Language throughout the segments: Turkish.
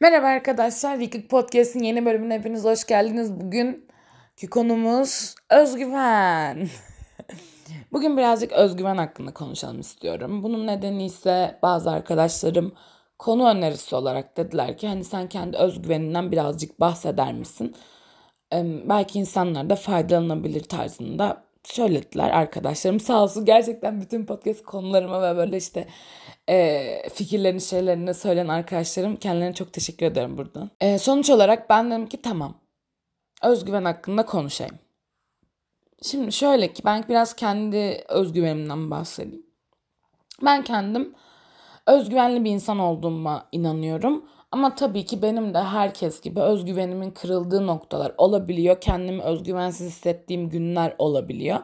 Merhaba arkadaşlar, Vikik Podcast'in yeni bölümüne hepiniz hoş geldiniz. Bugünkü konumuz özgüven. Bugün birazcık özgüven hakkında konuşalım istiyorum. Bunun nedeni ise bazı arkadaşlarım konu önerisi olarak dediler ki hani sen kendi özgüveninden birazcık bahseder misin? Ee, belki insanlar da faydalanabilir tarzında söylediler arkadaşlarım. Sağ olsun gerçekten bütün podcast konularıma ve böyle işte e, fikirlerini şeylerini söyleyen arkadaşlarım kendilerine çok teşekkür ederim buradan. E, sonuç olarak ben dedim ki tamam özgüven hakkında konuşayım. Şimdi şöyle ki ben biraz kendi özgüvenimden bahsedeyim. Ben kendim özgüvenli bir insan olduğuma inanıyorum. Ama tabii ki benim de herkes gibi özgüvenimin kırıldığı noktalar olabiliyor. Kendimi özgüvensiz hissettiğim günler olabiliyor.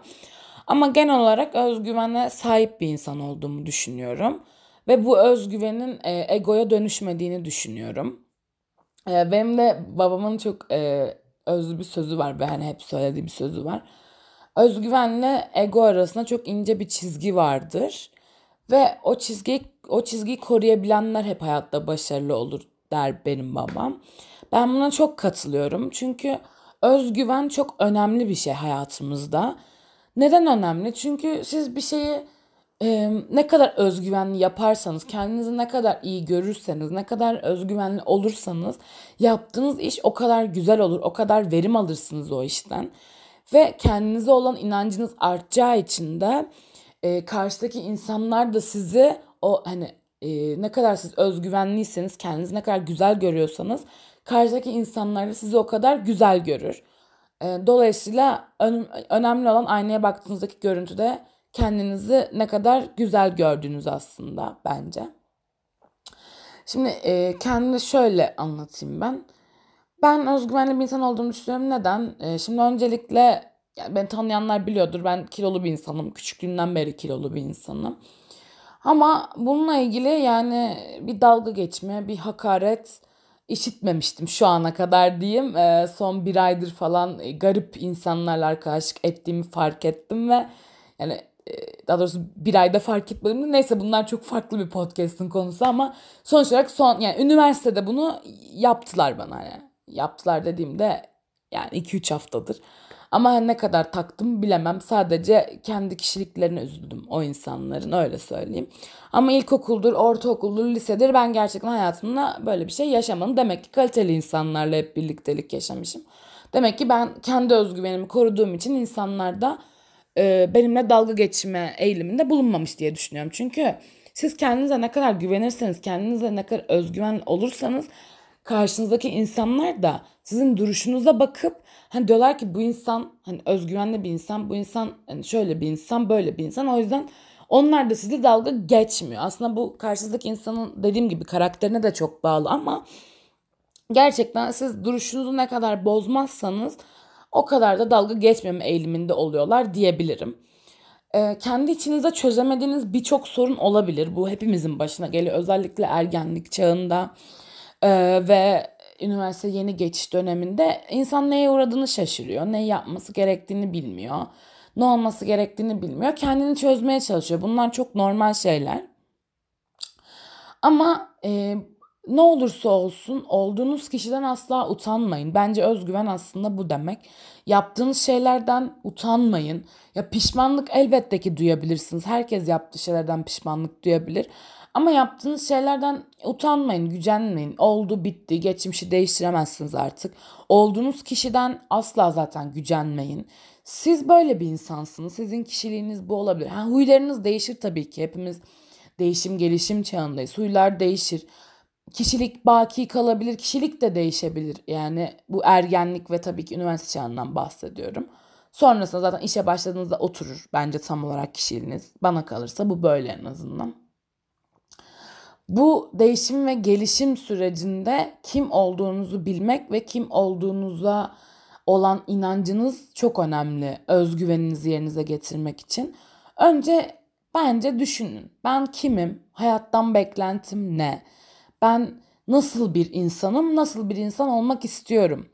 Ama genel olarak özgüvene sahip bir insan olduğumu düşünüyorum. Ve bu özgüvenin e, egoya dönüşmediğini düşünüyorum. E, benim de babamın çok e, özlü bir sözü var ve hani hep söylediği bir sözü var. Özgüvenle ego arasında çok ince bir çizgi vardır. Ve o çizgiyi o çizgiyi koruyabilenler hep hayatta başarılı olur der benim babam. Ben buna çok katılıyorum. Çünkü özgüven çok önemli bir şey hayatımızda. Neden önemli? Çünkü siz bir şeyi e, ne kadar özgüvenli yaparsanız, kendinizi ne kadar iyi görürseniz, ne kadar özgüvenli olursanız yaptığınız iş o kadar güzel olur, o kadar verim alırsınız o işten. Ve kendinize olan inancınız artacağı için de e, karşıdaki insanlar da sizi o hani e, ne kadar siz özgüvenliyseniz, kendinizi ne kadar güzel görüyorsanız karşıdaki insanlar da sizi o kadar güzel görür. E, dolayısıyla ön, önemli olan aynaya baktığınızdaki görüntüde kendinizi ne kadar güzel gördüğünüz aslında bence. Şimdi e, kendimi şöyle anlatayım ben. Ben özgüvenli bir insan olduğumu düşünüyorum. Neden? E, şimdi öncelikle yani beni tanıyanlar biliyordur. Ben kilolu bir insanım. Küçüklüğümden beri kilolu bir insanım. Ama bununla ilgili yani bir dalga geçme, bir hakaret işitmemiştim şu ana kadar diyeyim. E, son bir aydır falan garip insanlarla arkadaşlık ettiğimi fark ettim ve yani e, daha doğrusu bir ayda fark etmedim. Neyse bunlar çok farklı bir podcast'ın konusu ama sonuç olarak son yani üniversitede bunu yaptılar bana yani. Yaptılar dediğimde yani 2-3 haftadır. Ama ne kadar taktım bilemem. Sadece kendi kişiliklerine üzüldüm o insanların öyle söyleyeyim. Ama ilkokuldur, ortaokuldur, lisedir ben gerçekten hayatımda böyle bir şey yaşamadım. Demek ki kaliteli insanlarla hep birliktelik yaşamışım. Demek ki ben kendi özgüvenimi koruduğum için insanlar da e, benimle dalga geçme eğiliminde bulunmamış diye düşünüyorum. Çünkü siz kendinize ne kadar güvenirseniz, kendinize ne kadar özgüven olursanız karşınızdaki insanlar da sizin duruşunuza bakıp hani diyorlar ki bu insan hani özgüvenli bir insan, bu insan hani şöyle bir insan, böyle bir insan. O yüzden onlar da sizi dalga geçmiyor. Aslında bu karşınızdaki insanın dediğim gibi karakterine de çok bağlı ama gerçekten siz duruşunuzu ne kadar bozmazsanız o kadar da dalga geçmeme eğiliminde oluyorlar diyebilirim. Ee, kendi içinizde çözemediğiniz birçok sorun olabilir. Bu hepimizin başına geliyor. Özellikle ergenlik çağında ee, ve üniversite yeni geçiş döneminde insan neye uğradığını şaşırıyor. Ne yapması gerektiğini bilmiyor. Ne olması gerektiğini bilmiyor. Kendini çözmeye çalışıyor. Bunlar çok normal şeyler. Ama e, ne olursa olsun olduğunuz kişiden asla utanmayın. Bence özgüven aslında bu demek. Yaptığınız şeylerden utanmayın. Ya pişmanlık elbette ki duyabilirsiniz. Herkes yaptığı şeylerden pişmanlık duyabilir. Ama yaptığınız şeylerden utanmayın, gücenmeyin. Oldu, bitti, geçmişi değiştiremezsiniz artık. Olduğunuz kişiden asla zaten gücenmeyin. Siz böyle bir insansınız. Sizin kişiliğiniz bu olabilir. Ha, huylarınız değişir tabii ki. Hepimiz değişim, gelişim çağındayız. Huylar değişir kişilik baki kalabilir, kişilik de değişebilir. Yani bu ergenlik ve tabii ki üniversite çağından bahsediyorum. Sonrasında zaten işe başladığınızda oturur bence tam olarak kişiliğiniz. Bana kalırsa bu böyle en azından. Bu değişim ve gelişim sürecinde kim olduğunuzu bilmek ve kim olduğunuza olan inancınız çok önemli. Özgüveninizi yerinize getirmek için. Önce bence düşünün. Ben kimim? Hayattan beklentim ne? Ben nasıl bir insanım, nasıl bir insan olmak istiyorum.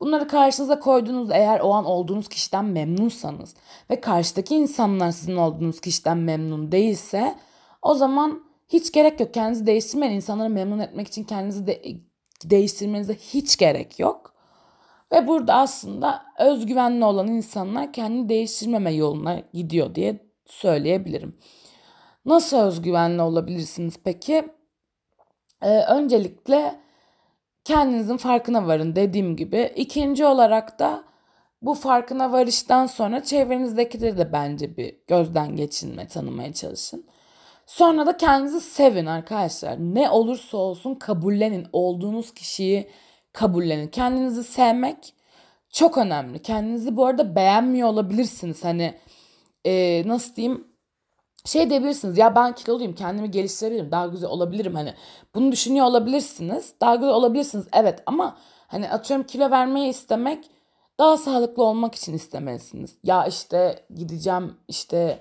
Bunları karşınıza koyduğunuz eğer o an olduğunuz kişiden memnunsanız ve karşıdaki insanlar sizin olduğunuz kişiden memnun değilse o zaman hiç gerek yok. Kendinizi değiştirmeyin. İnsanları memnun etmek için kendinizi de değiştirmenize hiç gerek yok. Ve burada aslında özgüvenli olan insanlar kendini değiştirmeme yoluna gidiyor diye söyleyebilirim. Nasıl özgüvenli olabilirsiniz peki? Ee, öncelikle kendinizin farkına varın dediğim gibi. İkinci olarak da bu farkına varıştan sonra çevrenizdekileri de bence bir gözden geçirme, tanımaya çalışın. Sonra da kendinizi sevin arkadaşlar. Ne olursa olsun kabullenin. Olduğunuz kişiyi kabullenin. Kendinizi sevmek çok önemli. Kendinizi bu arada beğenmiyor olabilirsiniz. Hani e, nasıl diyeyim şey diyebilirsiniz ya ben kiloluyum kendimi geliştirebilirim daha güzel olabilirim hani bunu düşünüyor olabilirsiniz daha güzel olabilirsiniz evet ama hani atıyorum kilo vermeyi istemek daha sağlıklı olmak için istemelisiniz ya işte gideceğim işte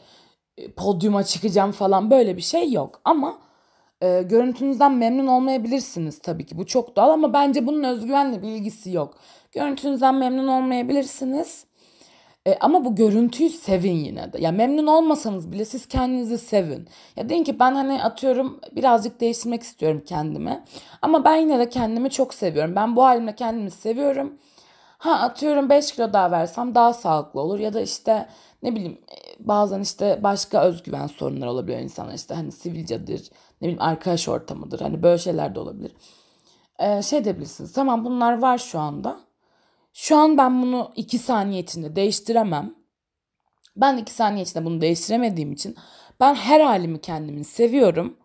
podyuma çıkacağım falan böyle bir şey yok ama e, görüntünüzden memnun olmayabilirsiniz tabii ki bu çok doğal ama bence bunun özgüvenle bir ilgisi yok görüntünüzden memnun olmayabilirsiniz e, ama bu görüntüyü sevin yine de. Ya memnun olmasanız bile siz kendinizi sevin. Ya deyin ki ben hani atıyorum birazcık değiştirmek istiyorum kendimi. Ama ben yine de kendimi çok seviyorum. Ben bu halimle kendimi seviyorum. Ha atıyorum 5 kilo daha versem daha sağlıklı olur. Ya da işte ne bileyim e, bazen işte başka özgüven sorunları olabiliyor insanlar. işte hani sivilcedir, ne bileyim arkadaş ortamıdır. Hani böyle şeyler de olabilir. Ee, şey diyebilirsiniz. Tamam bunlar var şu anda. Şu an ben bunu iki saniye içinde değiştiremem. Ben iki saniye içinde bunu değiştiremediğim için ben her halimi kendimin seviyorum.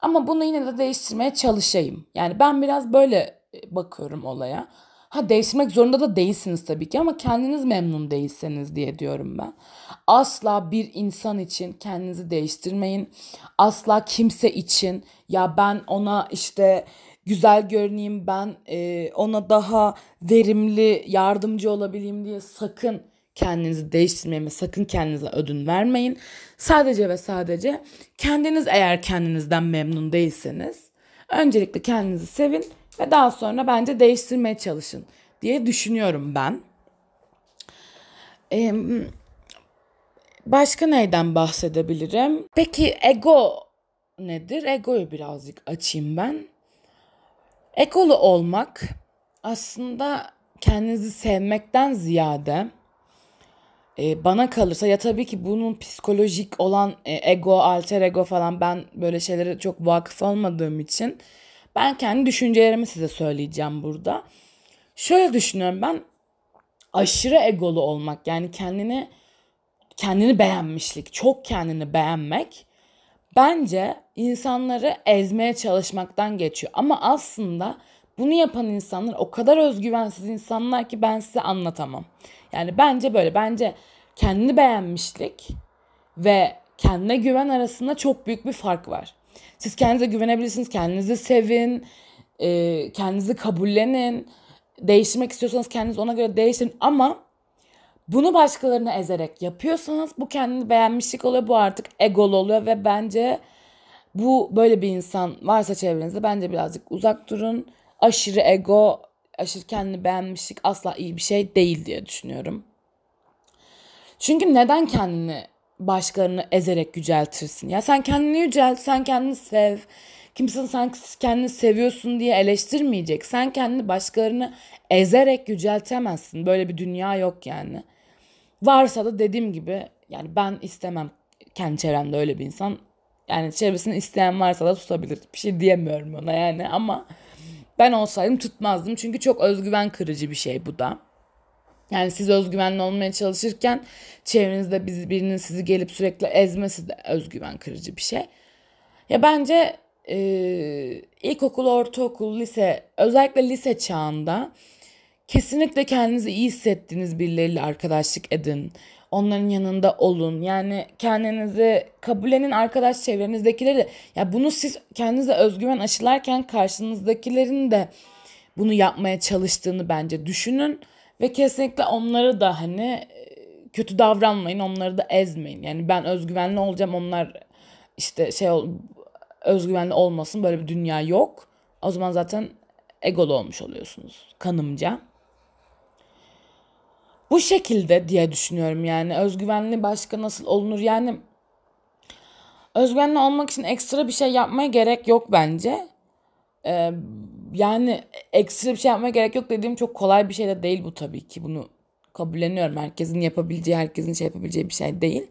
Ama bunu yine de değiştirmeye çalışayım. Yani ben biraz böyle e, bakıyorum olaya. Ha değiştirmek zorunda da değilsiniz tabii ki ama kendiniz memnun değilseniz diye diyorum ben. Asla bir insan için kendinizi değiştirmeyin. Asla kimse için ya ben ona işte güzel görüneyim ben e, ona daha verimli yardımcı olabileyim diye sakın kendinizi değiştirmeyin ve sakın kendinize ödün vermeyin. Sadece ve sadece kendiniz eğer kendinizden memnun değilseniz öncelikle kendinizi sevin ve daha sonra bence değiştirmeye çalışın diye düşünüyorum ben. Ee, başka neyden bahsedebilirim? Peki ego nedir? Egoyu birazcık açayım ben. Ekolu olmak aslında kendinizi sevmekten ziyade e, bana kalırsa ya tabii ki bunun psikolojik olan e, ego, alter ego falan ben böyle şeylere çok vakıf olmadığım için ben kendi düşüncelerimi size söyleyeceğim burada. Şöyle düşünüyorum ben aşırı egolu olmak yani kendini kendini beğenmişlik, çok kendini beğenmek bence insanları ezmeye çalışmaktan geçiyor. Ama aslında bunu yapan insanlar o kadar özgüvensiz insanlar ki ben size anlatamam. Yani bence böyle. Bence kendini beğenmişlik ve kendine güven arasında çok büyük bir fark var. Siz kendinize güvenebilirsiniz, kendinizi sevin, e, kendinizi kabullenin. Değiştirmek istiyorsanız kendiniz ona göre değiştirin ama bunu başkalarını ezerek yapıyorsanız bu kendini beğenmişlik oluyor. Bu artık egol oluyor ve bence bu böyle bir insan varsa çevrenizde bence birazcık uzak durun. Aşırı ego, aşırı kendini beğenmişlik asla iyi bir şey değil diye düşünüyorum. Çünkü neden kendini başkalarını ezerek yüceltirsin? Ya sen kendini yücelt, sen kendini sev. Kimse sen kendini seviyorsun diye eleştirmeyecek. Sen kendini başkalarını ezerek yüceltemezsin. Böyle bir dünya yok yani. Varsa da dediğim gibi yani ben istemem kendi çevremde öyle bir insan. Yani çevresini isteyen varsa da tutabilir. Bir şey diyemiyorum ona yani ama ben olsaydım tutmazdım. Çünkü çok özgüven kırıcı bir şey bu da. Yani siz özgüvenli olmaya çalışırken çevrenizde birinin sizi gelip sürekli ezmesi de özgüven kırıcı bir şey. Ya bence e, ilkokul, ortaokul, lise özellikle lise çağında kesinlikle kendinizi iyi hissettiğiniz birileriyle arkadaşlık edin. Onların yanında olun. Yani kendinizi kabullenin arkadaş çevrenizdekileri de. Ya bunu siz kendinize özgüven aşılarken karşınızdakilerin de bunu yapmaya çalıştığını bence düşünün. Ve kesinlikle onları da hani kötü davranmayın. Onları da ezmeyin. Yani ben özgüvenli olacağım. Onlar işte şey özgüvenli olmasın. Böyle bir dünya yok. O zaman zaten egolu olmuş oluyorsunuz kanımca. Bu şekilde diye düşünüyorum yani özgüvenli başka nasıl olunur yani özgüvenli olmak için ekstra bir şey yapmaya gerek yok bence. Ee, yani ekstra bir şey yapmaya gerek yok dediğim çok kolay bir şey de değil bu tabii ki. Bunu kabulleniyorum. Herkesin yapabileceği, herkesin şey yapabileceği bir şey değil.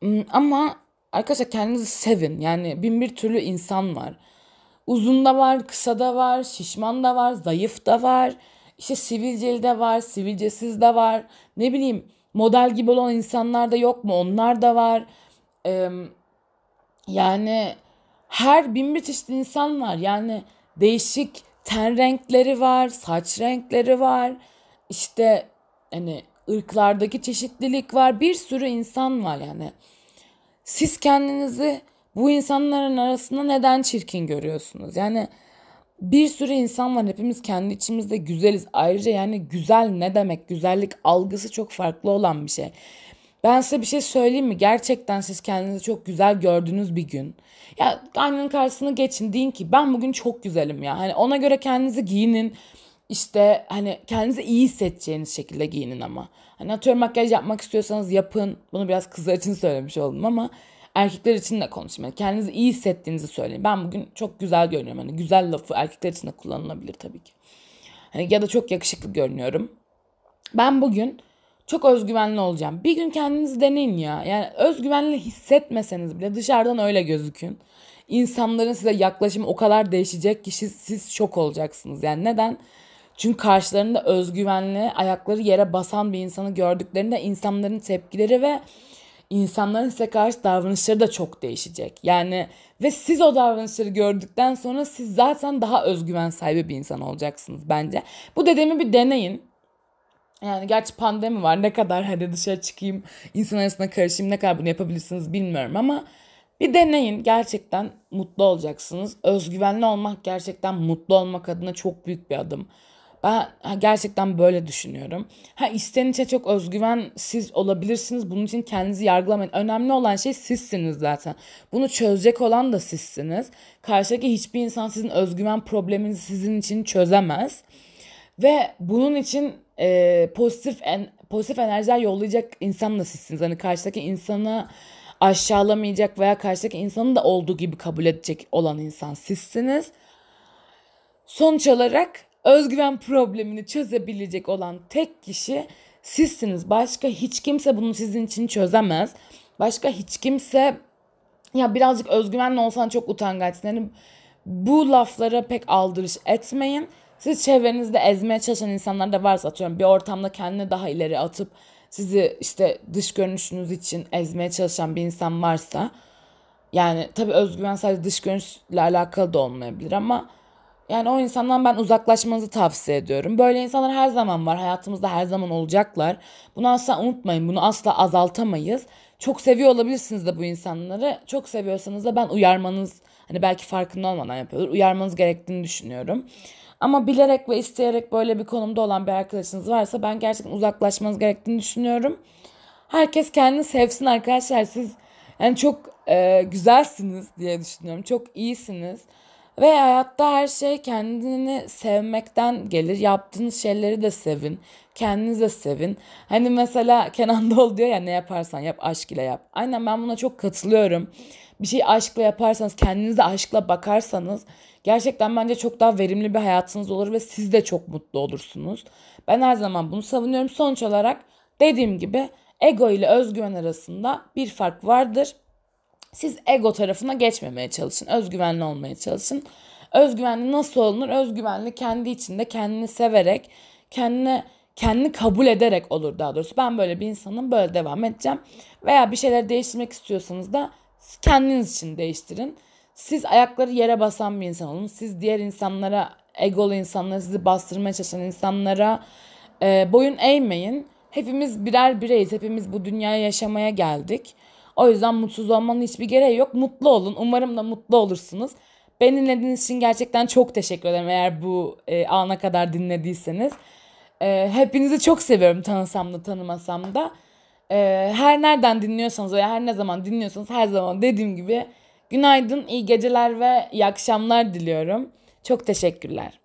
Hmm, ama arkadaşlar kendinizi sevin. Yani bin bir türlü insan var. Uzun da var, kısa da var, şişman da var, zayıf da var. İşte sivilceli de var, sivilcesiz de var. Ne bileyim model gibi olan insanlar da yok mu? Onlar da var. Ee, yani her bin bir çeşit insan var. Yani değişik ten renkleri var, saç renkleri var. İşte hani ırklardaki çeşitlilik var. Bir sürü insan var yani. Siz kendinizi bu insanların arasında neden çirkin görüyorsunuz? Yani bir sürü insan var. Hepimiz kendi içimizde güzeliz. Ayrıca yani güzel ne demek? Güzellik algısı çok farklı olan bir şey. Ben size bir şey söyleyeyim mi? Gerçekten siz kendinizi çok güzel gördüğünüz bir gün. Ya aynanın karşısına geçin deyin ki ben bugün çok güzelim ya. Hani ona göre kendinizi giyinin. İşte hani kendinizi iyi hissedeceğiniz şekilde giyinin ama. Hani atıyorum makyaj yapmak istiyorsanız yapın. Bunu biraz kızlar için söylemiş oldum ama erkekler için de konuşayım. Yani kendinizi iyi hissettiğinizi söyleyin. Ben bugün çok güzel görünüyorum. Hani güzel lafı erkekler için de kullanılabilir tabii ki. Hani ya da çok yakışıklı görünüyorum. Ben bugün çok özgüvenli olacağım. Bir gün kendinizi deneyin ya. Yani özgüvenli hissetmeseniz bile dışarıdan öyle gözükün. İnsanların size yaklaşımı o kadar değişecek ki siz, siz şok olacaksınız. Yani neden? Çünkü karşılarında özgüvenli, ayakları yere basan bir insanı gördüklerinde insanların tepkileri ve insanların size karşı davranışları da çok değişecek. Yani ve siz o davranışları gördükten sonra siz zaten daha özgüven sahibi bir insan olacaksınız bence. Bu dediğimi bir deneyin. Yani gerçi pandemi var ne kadar hadi dışarı çıkayım insan arasında karışayım ne kadar bunu yapabilirsiniz bilmiyorum ama bir deneyin gerçekten mutlu olacaksınız. Özgüvenli olmak gerçekten mutlu olmak adına çok büyük bir adım. Ben gerçekten böyle düşünüyorum. Ha içten içe çok özgüvensiz olabilirsiniz. Bunun için kendinizi yargılamayın. Önemli olan şey sizsiniz zaten. Bunu çözecek olan da sizsiniz. Karşıdaki hiçbir insan sizin özgüven probleminizi sizin için çözemez. Ve bunun için e, pozitif en, pozitif enerjiler yollayacak insan da sizsiniz. Hani karşıdaki insanı aşağılamayacak veya karşıdaki insanı da olduğu gibi kabul edecek olan insan sizsiniz. Sonuç olarak özgüven problemini çözebilecek olan tek kişi sizsiniz. Başka hiç kimse bunu sizin için çözemez. Başka hiç kimse ya birazcık özgüvenli olsan çok utangaçsın. Yani bu laflara pek aldırış etmeyin. Siz çevrenizde ezmeye çalışan insanlar da varsa atıyorum bir ortamda kendini daha ileri atıp sizi işte dış görünüşünüz için ezmeye çalışan bir insan varsa yani tabii özgüven sadece dış görünüşle alakalı da olmayabilir ama yani o insandan ben uzaklaşmanızı tavsiye ediyorum. Böyle insanlar her zaman var. Hayatımızda her zaman olacaklar. Bunu asla unutmayın. Bunu asla azaltamayız. Çok seviyor olabilirsiniz de bu insanları. Çok seviyorsanız da ben uyarmanız hani belki farkında olmadan yapıyordur. Uyarmanız gerektiğini düşünüyorum. Ama bilerek ve isteyerek böyle bir konumda olan bir arkadaşınız varsa ben gerçekten uzaklaşmanız gerektiğini düşünüyorum. Herkes kendini sevsin arkadaşlar. Siz yani çok e, güzelsiniz diye düşünüyorum. Çok iyisiniz. Ve hayatta her şey kendini sevmekten gelir. Yaptığınız şeyleri de sevin. Kendinizi de sevin. Hani mesela Kenan Doğulu diyor ya ne yaparsan yap aşk ile yap. Aynen ben buna çok katılıyorum. Bir şey aşkla yaparsanız kendinize aşkla bakarsanız gerçekten bence çok daha verimli bir hayatınız olur ve siz de çok mutlu olursunuz. Ben her zaman bunu savunuyorum. Sonuç olarak dediğim gibi ego ile özgüven arasında bir fark vardır. Siz ego tarafına geçmemeye çalışın. Özgüvenli olmaya çalışın. Özgüvenli nasıl olunur? Özgüvenli kendi içinde kendini severek, kendine kendini kabul ederek olur daha doğrusu. Ben böyle bir insanım, böyle devam edeceğim. Veya bir şeyler değiştirmek istiyorsanız da kendiniz için değiştirin. Siz ayakları yere basan bir insan olun. Siz diğer insanlara, egolu insanlara, sizi bastırmaya çalışan insanlara e, boyun eğmeyin. Hepimiz birer bireyiz. Hepimiz bu dünyaya yaşamaya geldik. O yüzden mutsuz olmanın hiçbir gereği yok. Mutlu olun. Umarım da mutlu olursunuz. Beni dinlediğiniz için gerçekten çok teşekkür ederim eğer bu e, ana kadar dinlediyseniz. E, hepinizi çok seviyorum tanısam da tanımasam da. E, her nereden dinliyorsanız veya her ne zaman dinliyorsanız her zaman dediğim gibi günaydın, iyi geceler ve iyi akşamlar diliyorum. Çok teşekkürler.